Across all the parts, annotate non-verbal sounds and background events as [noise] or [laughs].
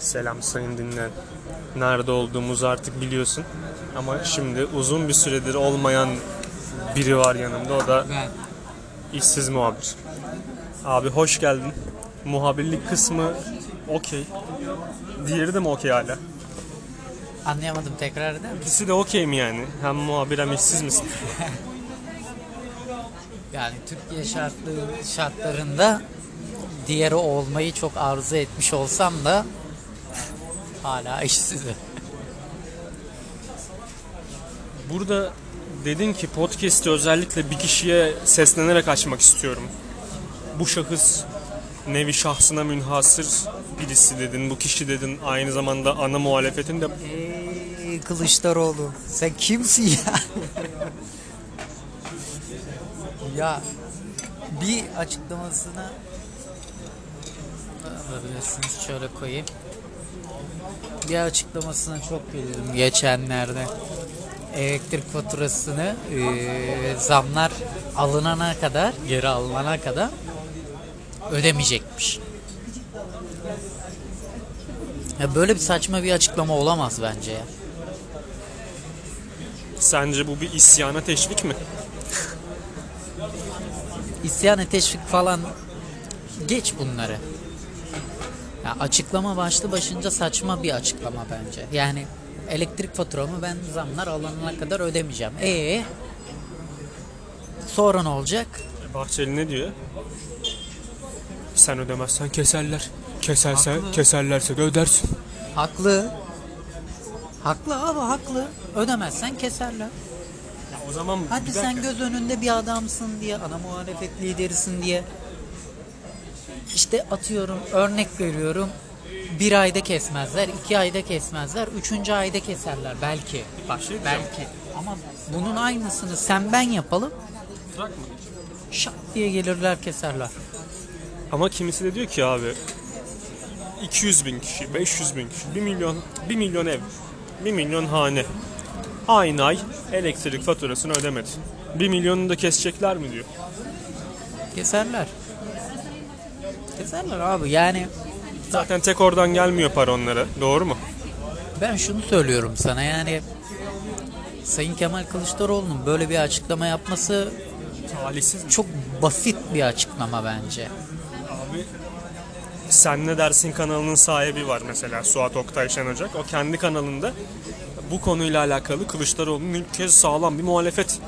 Selam sayın dinleyen. Nerede olduğumuzu artık biliyorsun. Ama şimdi uzun bir süredir olmayan biri var yanımda. O da Ben. işsiz muhabir. Abi hoş geldin. Muhabirlik kısmı okey. Diğeri de mi okey hala? Anlayamadım tekrar eder misin? İkisi de okey mi yani? Hem muhabir hem işsiz misin? [laughs] Yani Türkiye şartlı, şartlarında diğeri olmayı çok arzu etmiş olsam da hala işsizim. Burada dedin ki podcast'i özellikle bir kişiye seslenerek açmak istiyorum. Bu şahıs nevi şahsına münhasır birisi dedin. Bu kişi dedin. Aynı zamanda ana muhalefetin de Ey Kılıçdaroğlu sen kimsin ya? [laughs] ya bir açıklamasına alabilirsiniz şöyle koyayım. Bir açıklamasına çok güldüm geçenlerde. Elektrik faturasını eee, zamlar alınana kadar, geri alınana kadar ödemeyecekmiş. Ya böyle bir saçma bir açıklama olamaz bence ya. sence bu bir isyana teşvik mi? İsyanı teşvik falan geç bunları. Ya açıklama başlı başınca saçma bir açıklama bence. Yani elektrik faturamı ben zamlar alınana kadar ödemeyeceğim. Ee sonra ne olacak? Bahçeli ne diyor? Sen ödemezsen keserler. Keserse, Haklı. keserlerse de ödersin. Haklı. Haklı abi haklı. Ödemezsen keserler. Ya o zaman Hadi bir sen dakika. göz önünde bir adamsın diye, ana muhalefet liderisin diye. İşte atıyorum, örnek veriyorum. Bir ayda kesmezler, iki ayda kesmezler, üçüncü ayda keserler belki. Bak şey belki. Ama bunun aynısını sen ben yapalım, Bırakma. şak diye gelirler keserler. Ama kimisi de diyor ki abi 200 bin kişi, 500 bin kişi, 1 milyon, 1 milyon ev, 1 milyon hane. Aynı ay elektrik faturasını ödemedi. 1 milyonunu da kesecekler mi diyor. Keserler. Keserler abi yani Zaten tek oradan gelmiyor para onlara. Doğru mu? ben şunu söylüyorum sana yani Sayın Kemal Kılıçdaroğlu'nun böyle bir açıklama yapması Talihsiz mi? çok basit bir açıklama bence. Abi Sen Ne Dersin kanalının sahibi var mesela Suat Oktay Şen Ocak. O kendi kanalında bu konuyla alakalı Kılıçdaroğlu'nun ilk kez sağlam bir muhalefet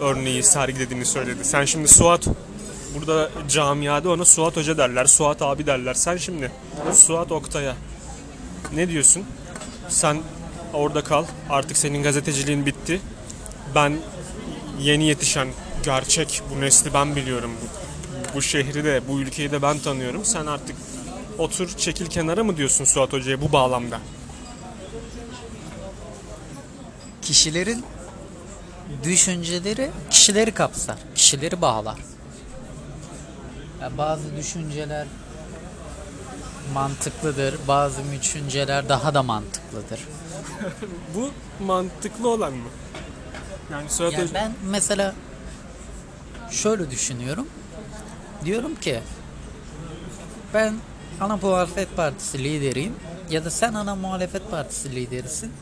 örneği sergilediğini söyledi. Sen şimdi Suat burada camiada ona Suat Hoca derler, Suat abi derler. Sen şimdi Suat Oktay'a ne diyorsun? Sen orada kal. Artık senin gazeteciliğin bitti. Ben yeni yetişen gerçek bu nesli ben biliyorum. Bu, bu şehri de bu ülkeyi de ben tanıyorum. Sen artık otur çekil kenara mı diyorsun Suat Hoca'ya bu bağlamda? kişilerin düşünceleri kişileri kapsar, kişileri bağlar. Bazı düşünceler mantıklıdır, bazı düşünceler daha da mantıklıdır. [laughs] Bu mantıklı olan mı? Yani Suat Yani ben mesela şöyle düşünüyorum. Diyorum ki ben ana muhalefet partisi lideriyim ya da sen ana muhalefet partisi liderisin.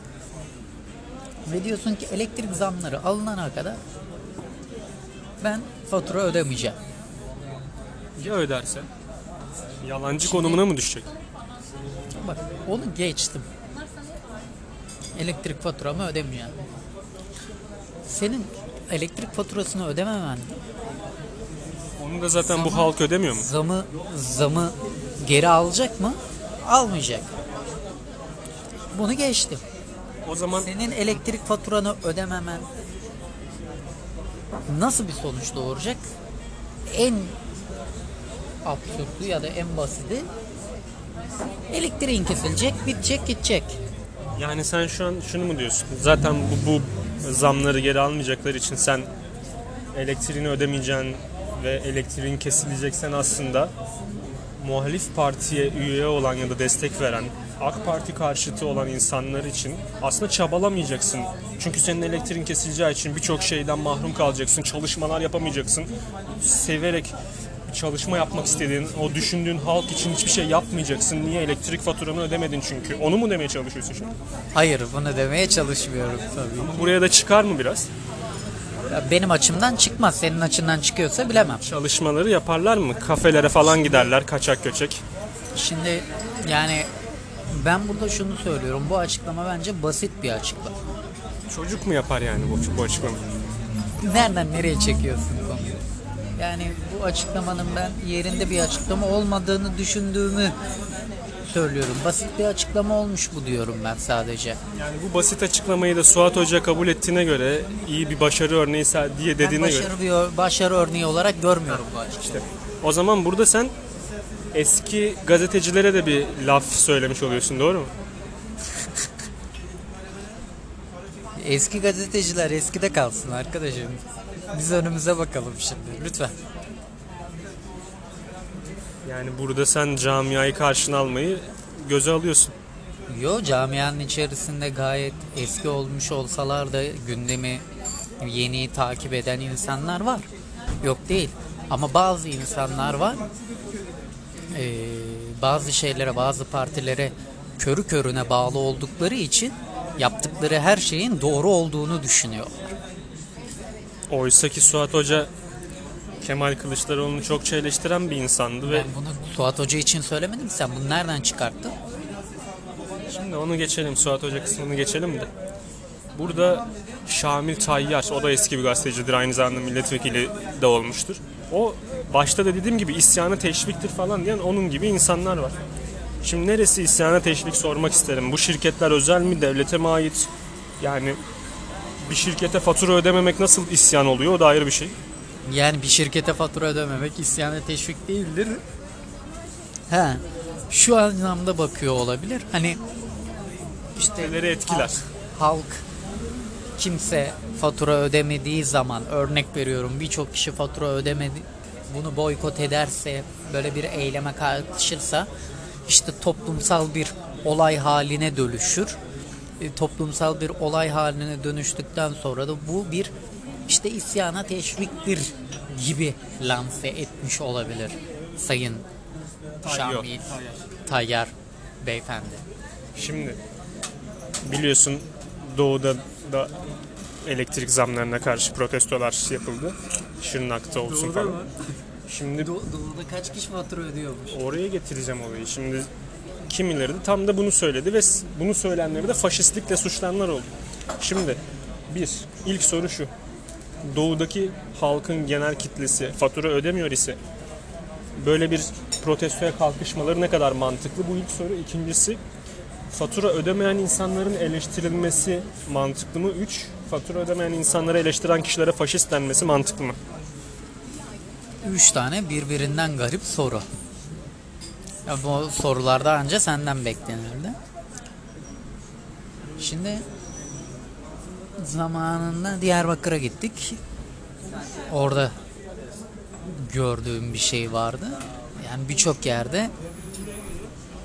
Ve diyorsun ki elektrik zamları alınana kadar ben fatura ödemeyeceğim. Ya öderse? Yalancı konumuna mı düşecek? Bak onu geçtim. Elektrik faturamı ödemeyeceğim. Senin elektrik faturasını ödememen Onu da zaten bu Zaman- halk ödemiyor mu? zamı zamı geri alacak mı? Almayacak. Bunu geçtim. O zaman Senin elektrik faturanı ödememen nasıl bir sonuç doğuracak? En absürtü ya da en basiti elektriğin kesilecek, bitecek, gidecek. yani sen şu an şunu mu diyorsun? Zaten bu, bu zamları geri almayacakları için sen elektriğini ödemeyeceksin ve elektriğin kesileceksen aslında muhalif partiye üye olan ya da destek veren AK Parti karşıtı olan insanlar için aslında çabalamayacaksın. Çünkü senin elektriğin kesileceği için birçok şeyden mahrum kalacaksın. Çalışmalar yapamayacaksın. Severek çalışma yapmak istediğin, o düşündüğün halk için hiçbir şey yapmayacaksın. Niye elektrik faturanı ödemedin çünkü? Onu mu demeye çalışıyorsun şimdi? Hayır bunu demeye çalışmıyorum tabii. Buraya da çıkar mı biraz? Benim açımdan çıkmaz. Senin açından çıkıyorsa bilemem. Çalışmaları yaparlar mı? Kafelere falan giderler kaçak göçek. Şimdi yani ben burada şunu söylüyorum. Bu açıklama bence basit bir açıklama. Çocuk mu yapar yani bu, bu açıklamayı? Nereden nereye çekiyorsun? Yani bu açıklamanın ben yerinde bir açıklama olmadığını düşündüğümü söylüyorum. Basit bir açıklama olmuş bu diyorum ben sadece. Yani bu basit açıklamayı da Suat Hoca kabul ettiğine göre iyi bir başarı örneği diye Ben dediğine göre. başarı, bir, başarı örneği olarak görmüyorum bu açıklamayı. İşte o zaman burada sen eski gazetecilere de bir laf söylemiş oluyorsun doğru mu? [laughs] Eski gazeteciler eskide kalsın arkadaşım. Biz önümüze bakalım şimdi lütfen. Yani burada sen camiayı karşına almayı göze alıyorsun. Yo camianın içerisinde gayet eski olmuş olsalar da gündemi yeni takip eden insanlar var. Yok değil. Ama bazı insanlar var. Ee, bazı şeylere, bazı partilere körü körüne bağlı oldukları için yaptıkları her şeyin doğru olduğunu düşünüyor. Oysa ki Suat Hoca Kemal Kılıçdaroğlu'nu çokça eleştiren bir insandı ve Ben bunu Suat Hoca için söylemedim. Sen bunu nereden çıkarttın? şimdi onu geçelim Suat Hoca kısmını geçelim de. Burada Şamil Tayyar, o da eski bir gazetecidir, aynı zamanda milletvekili de olmuştur. O başta da dediğim gibi isyanı teşviktir falan diyen onun gibi insanlar var. Şimdi neresi isyana teşvik sormak isterim. Bu şirketler özel mi, devlete mi ait? Yani bir şirkete fatura ödememek nasıl isyan oluyor o da ayrı bir şey. Yani bir şirkete fatura ödememek isyana teşvik değildir. He. Şu anlamda bakıyor olabilir. Hani işte Neleri etkiler? halk, halk kimse fatura ödemediği zaman örnek veriyorum birçok kişi fatura ödemedi bunu boykot ederse böyle bir eyleme kalkışırsa işte toplumsal bir olay haline dönüşür. E, toplumsal bir olay haline dönüştükten sonra da bu bir işte isyana teşviktir gibi lanse etmiş olabilir Sayın Şamil Tayyar beyefendi. Şimdi biliyorsun doğuda da elektrik zamlarına karşı protestolar yapıldı. Şırnak'ta olsun falan. Şimdi Doğu'da kaç kişi fatura ödüyormuş? oraya getireceğim olayı. Şimdi kimileri de tam da bunu söyledi ve bunu söyleyenleri de faşistlikle suçlananlar oldu. Şimdi bir, ilk soru şu. Doğudaki halkın genel kitlesi fatura ödemiyor ise böyle bir protestoya kalkışmaları ne kadar mantıklı? Bu ilk soru. İkincisi fatura ödemeyen insanların eleştirilmesi mantıklı mı? Üç, fatura ödemeyen insanları eleştiren kişilere faşist denmesi mantıklı mı? Üç tane birbirinden garip soru. Ya bu sorularda anca senden beklenirdi. Şimdi zamanında Diyarbakır'a gittik. Orada gördüğüm bir şey vardı. Yani birçok yerde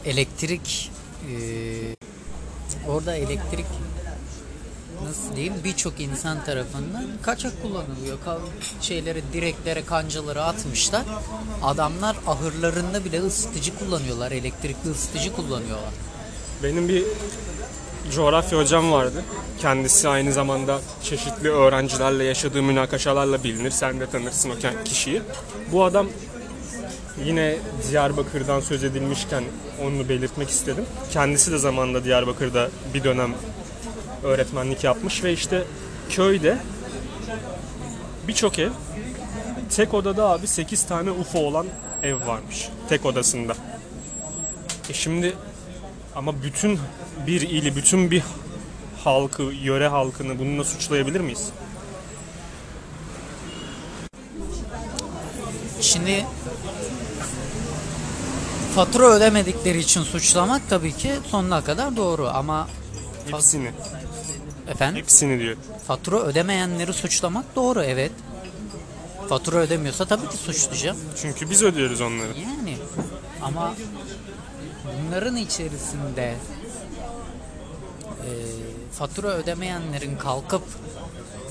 elektrik eee, orada elektrik nasıl diyeyim birçok insan tarafından kaçak kullanılıyor. Şeyleri direklere kancaları atmışlar. Adamlar ahırlarında bile ısıtıcı kullanıyorlar. Elektrikli ısıtıcı kullanıyorlar. Benim bir coğrafya hocam vardı. Kendisi aynı zamanda çeşitli öğrencilerle yaşadığı münakaşalarla bilinir. Sen de tanırsın o kişiyi. Bu adam yine Diyarbakır'dan söz edilmişken onu belirtmek istedim. Kendisi de zamanında Diyarbakır'da bir dönem öğretmenlik yapmış ve işte köyde birçok ev tek odada abi 8 tane UFO olan ev varmış. Tek odasında. E şimdi ama bütün bir ili, bütün bir halkı, yöre halkını bununla suçlayabilir miyiz? Şimdi fatura ödemedikleri için suçlamak tabii ki sonuna kadar doğru ama Hepsini. Efendim Hepsini diyor. fatura ödemeyenleri suçlamak doğru evet. Fatura ödemiyorsa tabii ki suçlayacağım. Çünkü biz ödüyoruz onları. Yani ama bunların içerisinde e, fatura ödemeyenlerin kalkıp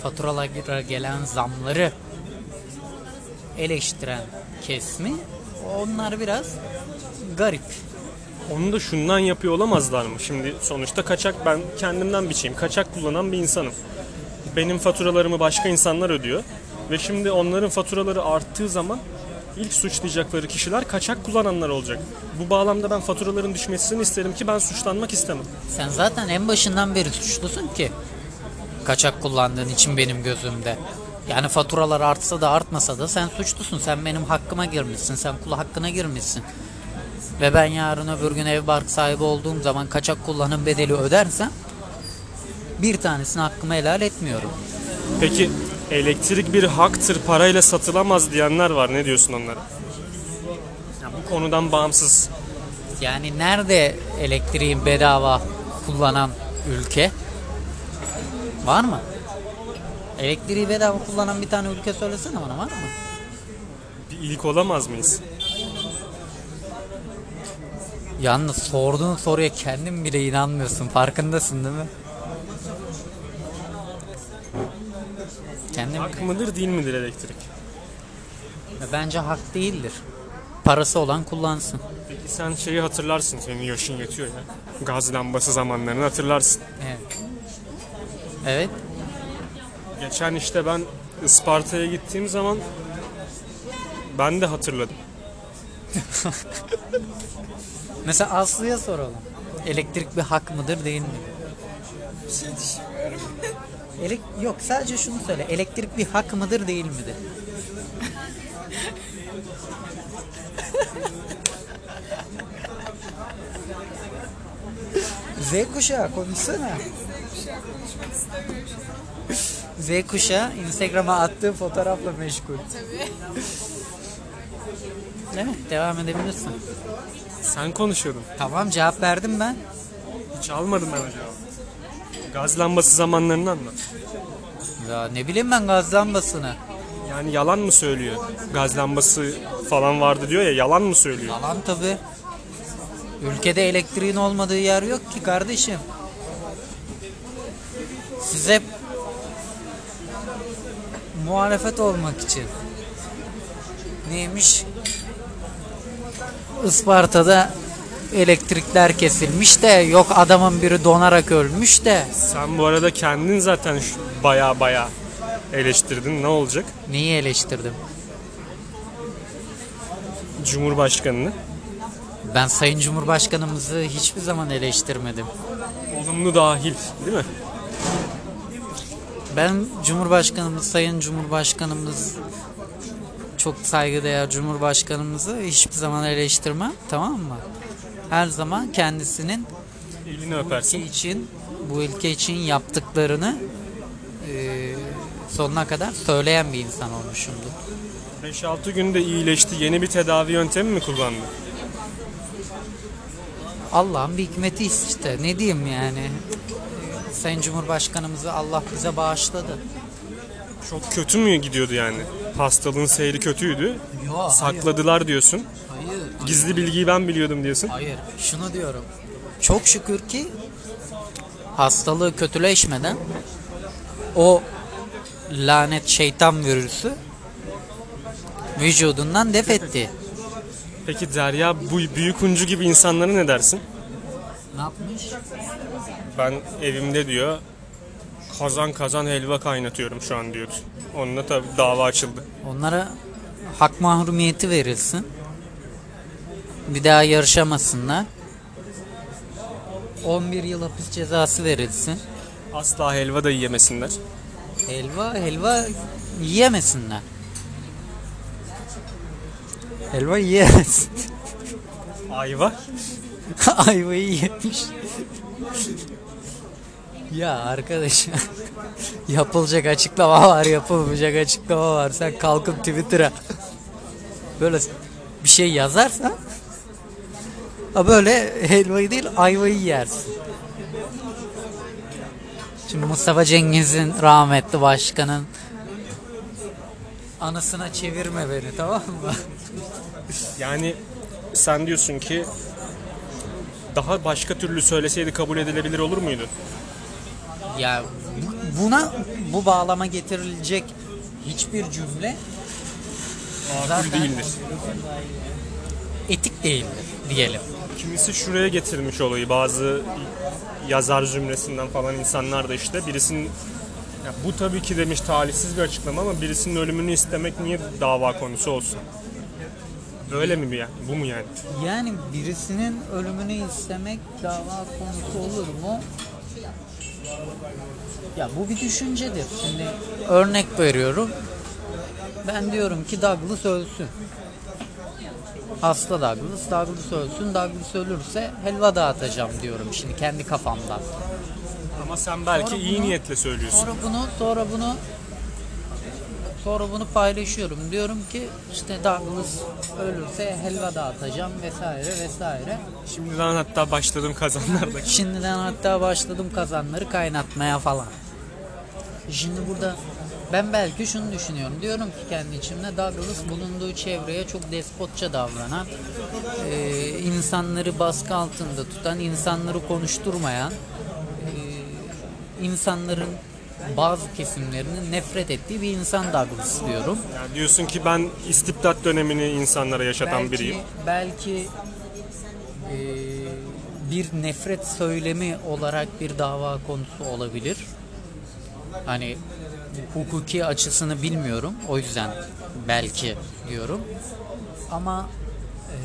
faturalara gelen zamları eleştiren kesmi onlar biraz garip. Onu da şundan yapıyor olamazlar mı? Şimdi sonuçta kaçak ben kendimden biçeyim. Kaçak kullanan bir insanım. Benim faturalarımı başka insanlar ödüyor. Ve şimdi onların faturaları arttığı zaman ilk suçlayacakları kişiler kaçak kullananlar olacak. Bu bağlamda ben faturaların düşmesini isterim ki ben suçlanmak istemem. Sen zaten en başından beri suçlusun ki. Kaçak kullandığın için benim gözümde. Yani faturalar artsa da artmasa da sen suçlusun. Sen benim hakkıma girmişsin. Sen kul hakkına girmişsin. Ve ben yarın öbür gün ev bark sahibi olduğum zaman kaçak kullanım bedeli ödersem bir tanesini hakkıma helal etmiyorum. Peki elektrik bir haktır parayla satılamaz diyenler var. Ne diyorsun onlara? Ya bu konudan bağımsız. Yani nerede elektriğin bedava kullanan ülke? Var mı? Elektriği bedava kullanan bir tane ülke söylesene bana var mı? Bir ilk olamaz mıyız? Yalnız sorduğun soruya kendin bile inanmıyorsun. Farkındasın değil mi? Kendin Hak mıdır değil midir elektrik? Bence hak değildir. Parası olan kullansın. Peki sen şeyi hatırlarsın. Senin yaşın yetiyor ya. Gaz lambası zamanlarını hatırlarsın. Evet. Evet. Geçen işte ben Isparta'ya gittiğim zaman ben de hatırladım. [laughs] Mesela Aslı'ya soralım. Elektrik bir hak mıdır değil mi? [laughs] Elek yok sadece şunu söyle. Elektrik bir hak mıdır değil midir? [laughs] Z kuşağı konuşsana. Z kuşağı Instagram'a attığı fotoğrafla meşgul. Evet devam edebilirsin. Sen konuşuyordun. Tamam cevap verdim ben. Hiç almadım ben o cevabı. Gaz lambası zamanlarını anlat. Ya ne bileyim ben gaz lambasını. Yani yalan mı söylüyor? Gaz lambası falan vardı diyor ya yalan mı söylüyor? Yalan tabi. Ülkede elektriğin olmadığı yer yok ki kardeşim. Siz hep muhalefet olmak için. Neymiş? Isparta'da elektrikler kesilmiş de yok adamın biri donarak ölmüş de Sen bu arada kendin zaten şu- baya baya eleştirdin. Ne olacak? neyi eleştirdim? Cumhurbaşkanını. Ben Sayın Cumhurbaşkanımızı hiçbir zaman eleştirmedim. Olumlu dahil değil mi? Ben Cumhurbaşkanımız, Sayın Cumhurbaşkanımız çok saygıdeğer Cumhurbaşkanımızı hiçbir zaman eleştirmem tamam mı? Her zaman kendisinin Elini ülke öpersin. için bu ülke için yaptıklarını eee, sonuna kadar söyleyen bir insan olmuşumdur. 5-6 günde iyileşti. Yeni bir tedavi yöntemi mi kullandı? Allah'ın bir hikmeti işte ne diyeyim yani. Sayın Cumhurbaşkanımızı Allah bize bağışladı. Çok kötü mü gidiyordu yani? Hastalığın seyri kötüydü. Yok Sakladılar diyorsun. Hayır. Gizli bilgiyi ben biliyordum diyorsun. Hayır. Şunu diyorum. Çok şükür ki hastalığı kötüleşmeden o lanet şeytan virüsü vücudundan def etti. Peki Derya bu büyük uncu gibi insanlara ne dersin? Ne yapmış? Ben evimde diyor kazan kazan helva kaynatıyorum şu an diyor. Onunla tabii dava açıldı. Onlara hak mahrumiyeti verilsin. Bir daha yarışamasınlar. 11 yıl hapis cezası verilsin. Asla helva da yiyemesinler. Helva helva yiyemesinler. Helva yiyemez. Ayva. [laughs] Ayvayı yemiş. Ya arkadaş [laughs] yapılacak açıklama var yapılmayacak açıklama var. Sen kalkıp Twitter'a böyle bir şey yazarsan ha böyle helvayı değil ayvayı yersin. Şimdi Mustafa Cengiz'in rahmetli başkanın anısına çevirme beni tamam mı? [laughs] Yani sen diyorsun ki daha başka türlü söyleseydi kabul edilebilir olur muydu? Ya bu- buna bu bağlama getirilecek hiçbir cümle Makul zaten değildir. etik değildir diyelim. Kimisi şuraya getirmiş olayı. Bazı yazar cümlesinden falan insanlar da işte birisinin ya bu tabii ki demiş talihsiz bir açıklama ama birisinin ölümünü istemek niye dava konusu olsun? Öyle mi bu yani? Bu mu yani? Yani birisinin ölümünü istemek dava konusu olur mu? Ya bu bir düşüncedir. Şimdi örnek veriyorum. Ben diyorum ki Douglas ölsün. Hasta Douglas, Douglas ölsün. Douglas ölürse helva dağıtacağım diyorum şimdi kendi kafamdan. Ama sen belki Sonra iyi bunu- niyetle söylüyorsun. Sonra bunu sonra bunu sonra bunu paylaşıyorum. Diyorum ki işte Douglas ölürse helva dağıtacağım vesaire vesaire. Şimdiden hatta başladım kazanlarda. Şimdiden hatta başladım kazanları kaynatmaya falan. Şimdi burada ben belki şunu düşünüyorum. Diyorum ki kendi içimde Douglas bulunduğu çevreye çok despotça davranan, e, insanları baskı altında tutan, insanları konuşturmayan, e, insanların bazı kesimlerinin nefret ettiği bir insan Douglas diyorum. Yani diyorsun ki ben istibdat dönemini insanlara yaşatan belki, biriyim. Belki e, bir nefret söylemi olarak bir dava konusu olabilir. Hani hukuki açısını bilmiyorum. O yüzden belki diyorum. Ama e,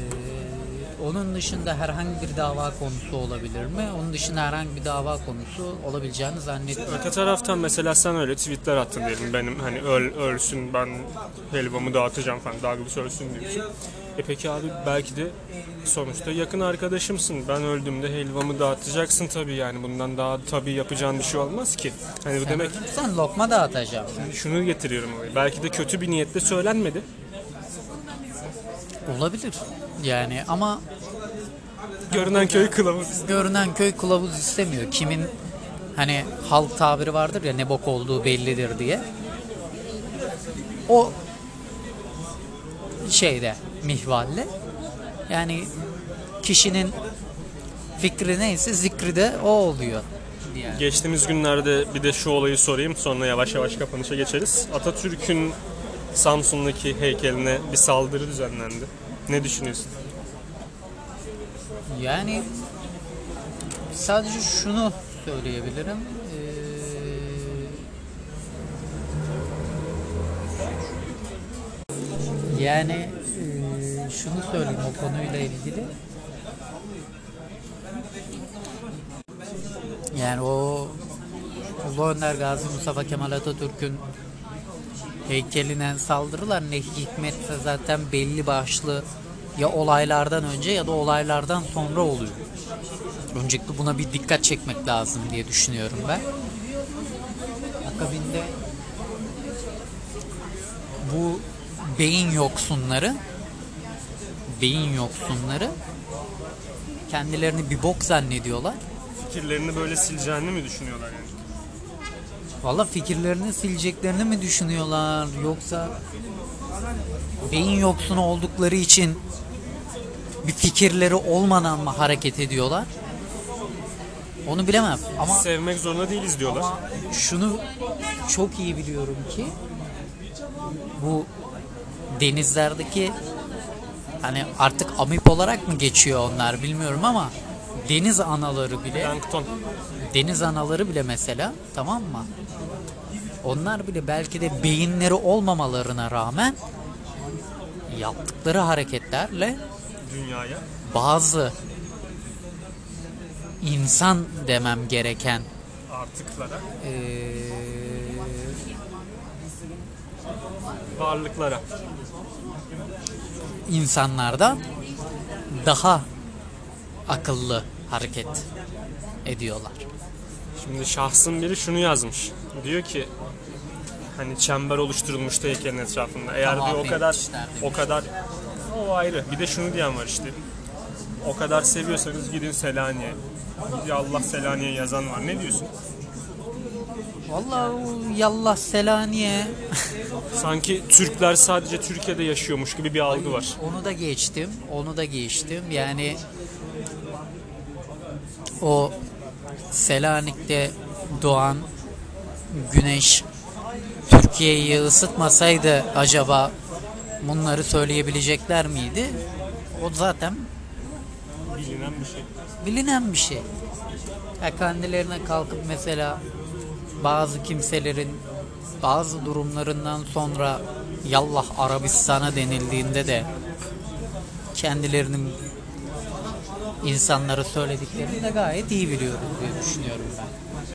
onun dışında herhangi bir dava konusu olabilir mi? Onun dışında herhangi bir dava konusu olabileceğini zannetmiyorum. Öte taraftan mesela sen öyle tweetler attın diyelim benim hani öl, ölsün ben helvamı dağıtacağım falan Douglas ölsün diyorsun. E peki abi belki de sonuçta yakın arkadaşımsın. Ben öldüğümde helvamı dağıtacaksın tabii yani bundan daha tabii yapacağın bir şey olmaz ki. Hani bu demek Sen lokma dağıtacağım. şunu getiriyorum. Belki de kötü bir niyetle söylenmedi. Olabilir. Yani ama Görünen köy kılavuz. [laughs] görünen köy kılavuz istemiyor. Kimin hani halk tabiri vardır ya ne bok olduğu bellidir diye. O şeyde mihvalle yani kişinin fikri neyse zikri de o oluyor. Yani. Geçtiğimiz günlerde bir de şu olayı sorayım sonra yavaş yavaş kapanışa geçeriz. Atatürk'ün Samsun'daki heykeline bir saldırı düzenlendi. Ne düşünüyorsun? Yani sadece şunu söyleyebilirim. Ee, yani ee, şunu söyleyeyim o konuyla ilgili. Yani o Ulu Önder Gazi Mustafa Kemal Atatürk'ün heykeline saldırılar ne hikmetse zaten belli başlı ya olaylardan önce ya da olaylardan sonra oluyor. Öncelikle buna bir dikkat çekmek lazım diye düşünüyorum ben. Akabinde bu beyin yoksunları beyin yoksunları kendilerini bir bok zannediyorlar. Fikirlerini böyle sileceğini mi düşünüyorlar yani? Valla fikirlerini sileceklerini mi düşünüyorlar yoksa beyin yoksunu oldukları için bir fikirleri olmadan mı hareket ediyorlar? Onu bilemem ama Sevmek zorunda değiliz diyorlar. ama şunu çok iyi biliyorum ki bu denizlerdeki hani artık amip olarak mı geçiyor onlar bilmiyorum ama deniz anaları bile Plankton. deniz anaları bile mesela tamam mı? Onlar bile belki de beyinleri olmamalarına rağmen yaptıkları hareketlerle Dünyaya. bazı insan demem gereken Artıklara. eee, Varlıklara. insanlardan daha akıllı hareket ediyorlar. Şimdi şahsın biri şunu yazmış. Diyor ki hani çember oluşturulmuş heykelin etrafında. Eğer Tamam, diyor o kadar o kadar o ayrı. Bir de şunu diyen var işte. O kadar seviyorsanız gidin Selanik'e. Ya Allah Selanik'e yazan var. Ne diyorsun? Vallahi o yallah Selanik'e [laughs] Sanki Türkler sadece Türkiye'de yaşıyormuş gibi bir algı var. Onu da geçtim. Onu da geçtim. Yani o Selanik'te doğan güneş Türkiye'yi ısıtmasaydı acaba bunları söyleyebilecekler miydi? O zaten Bilinen bir şey. bilinen bir şey. Ya kendilerine kalkıp mesela bazı kimselerin bazı durumlarından sonra yallah Arabistan'a denildiğinde de kendilerinin insanlara söylediklerini de gayet iyi biliyoruz diye düşünüyorum ben.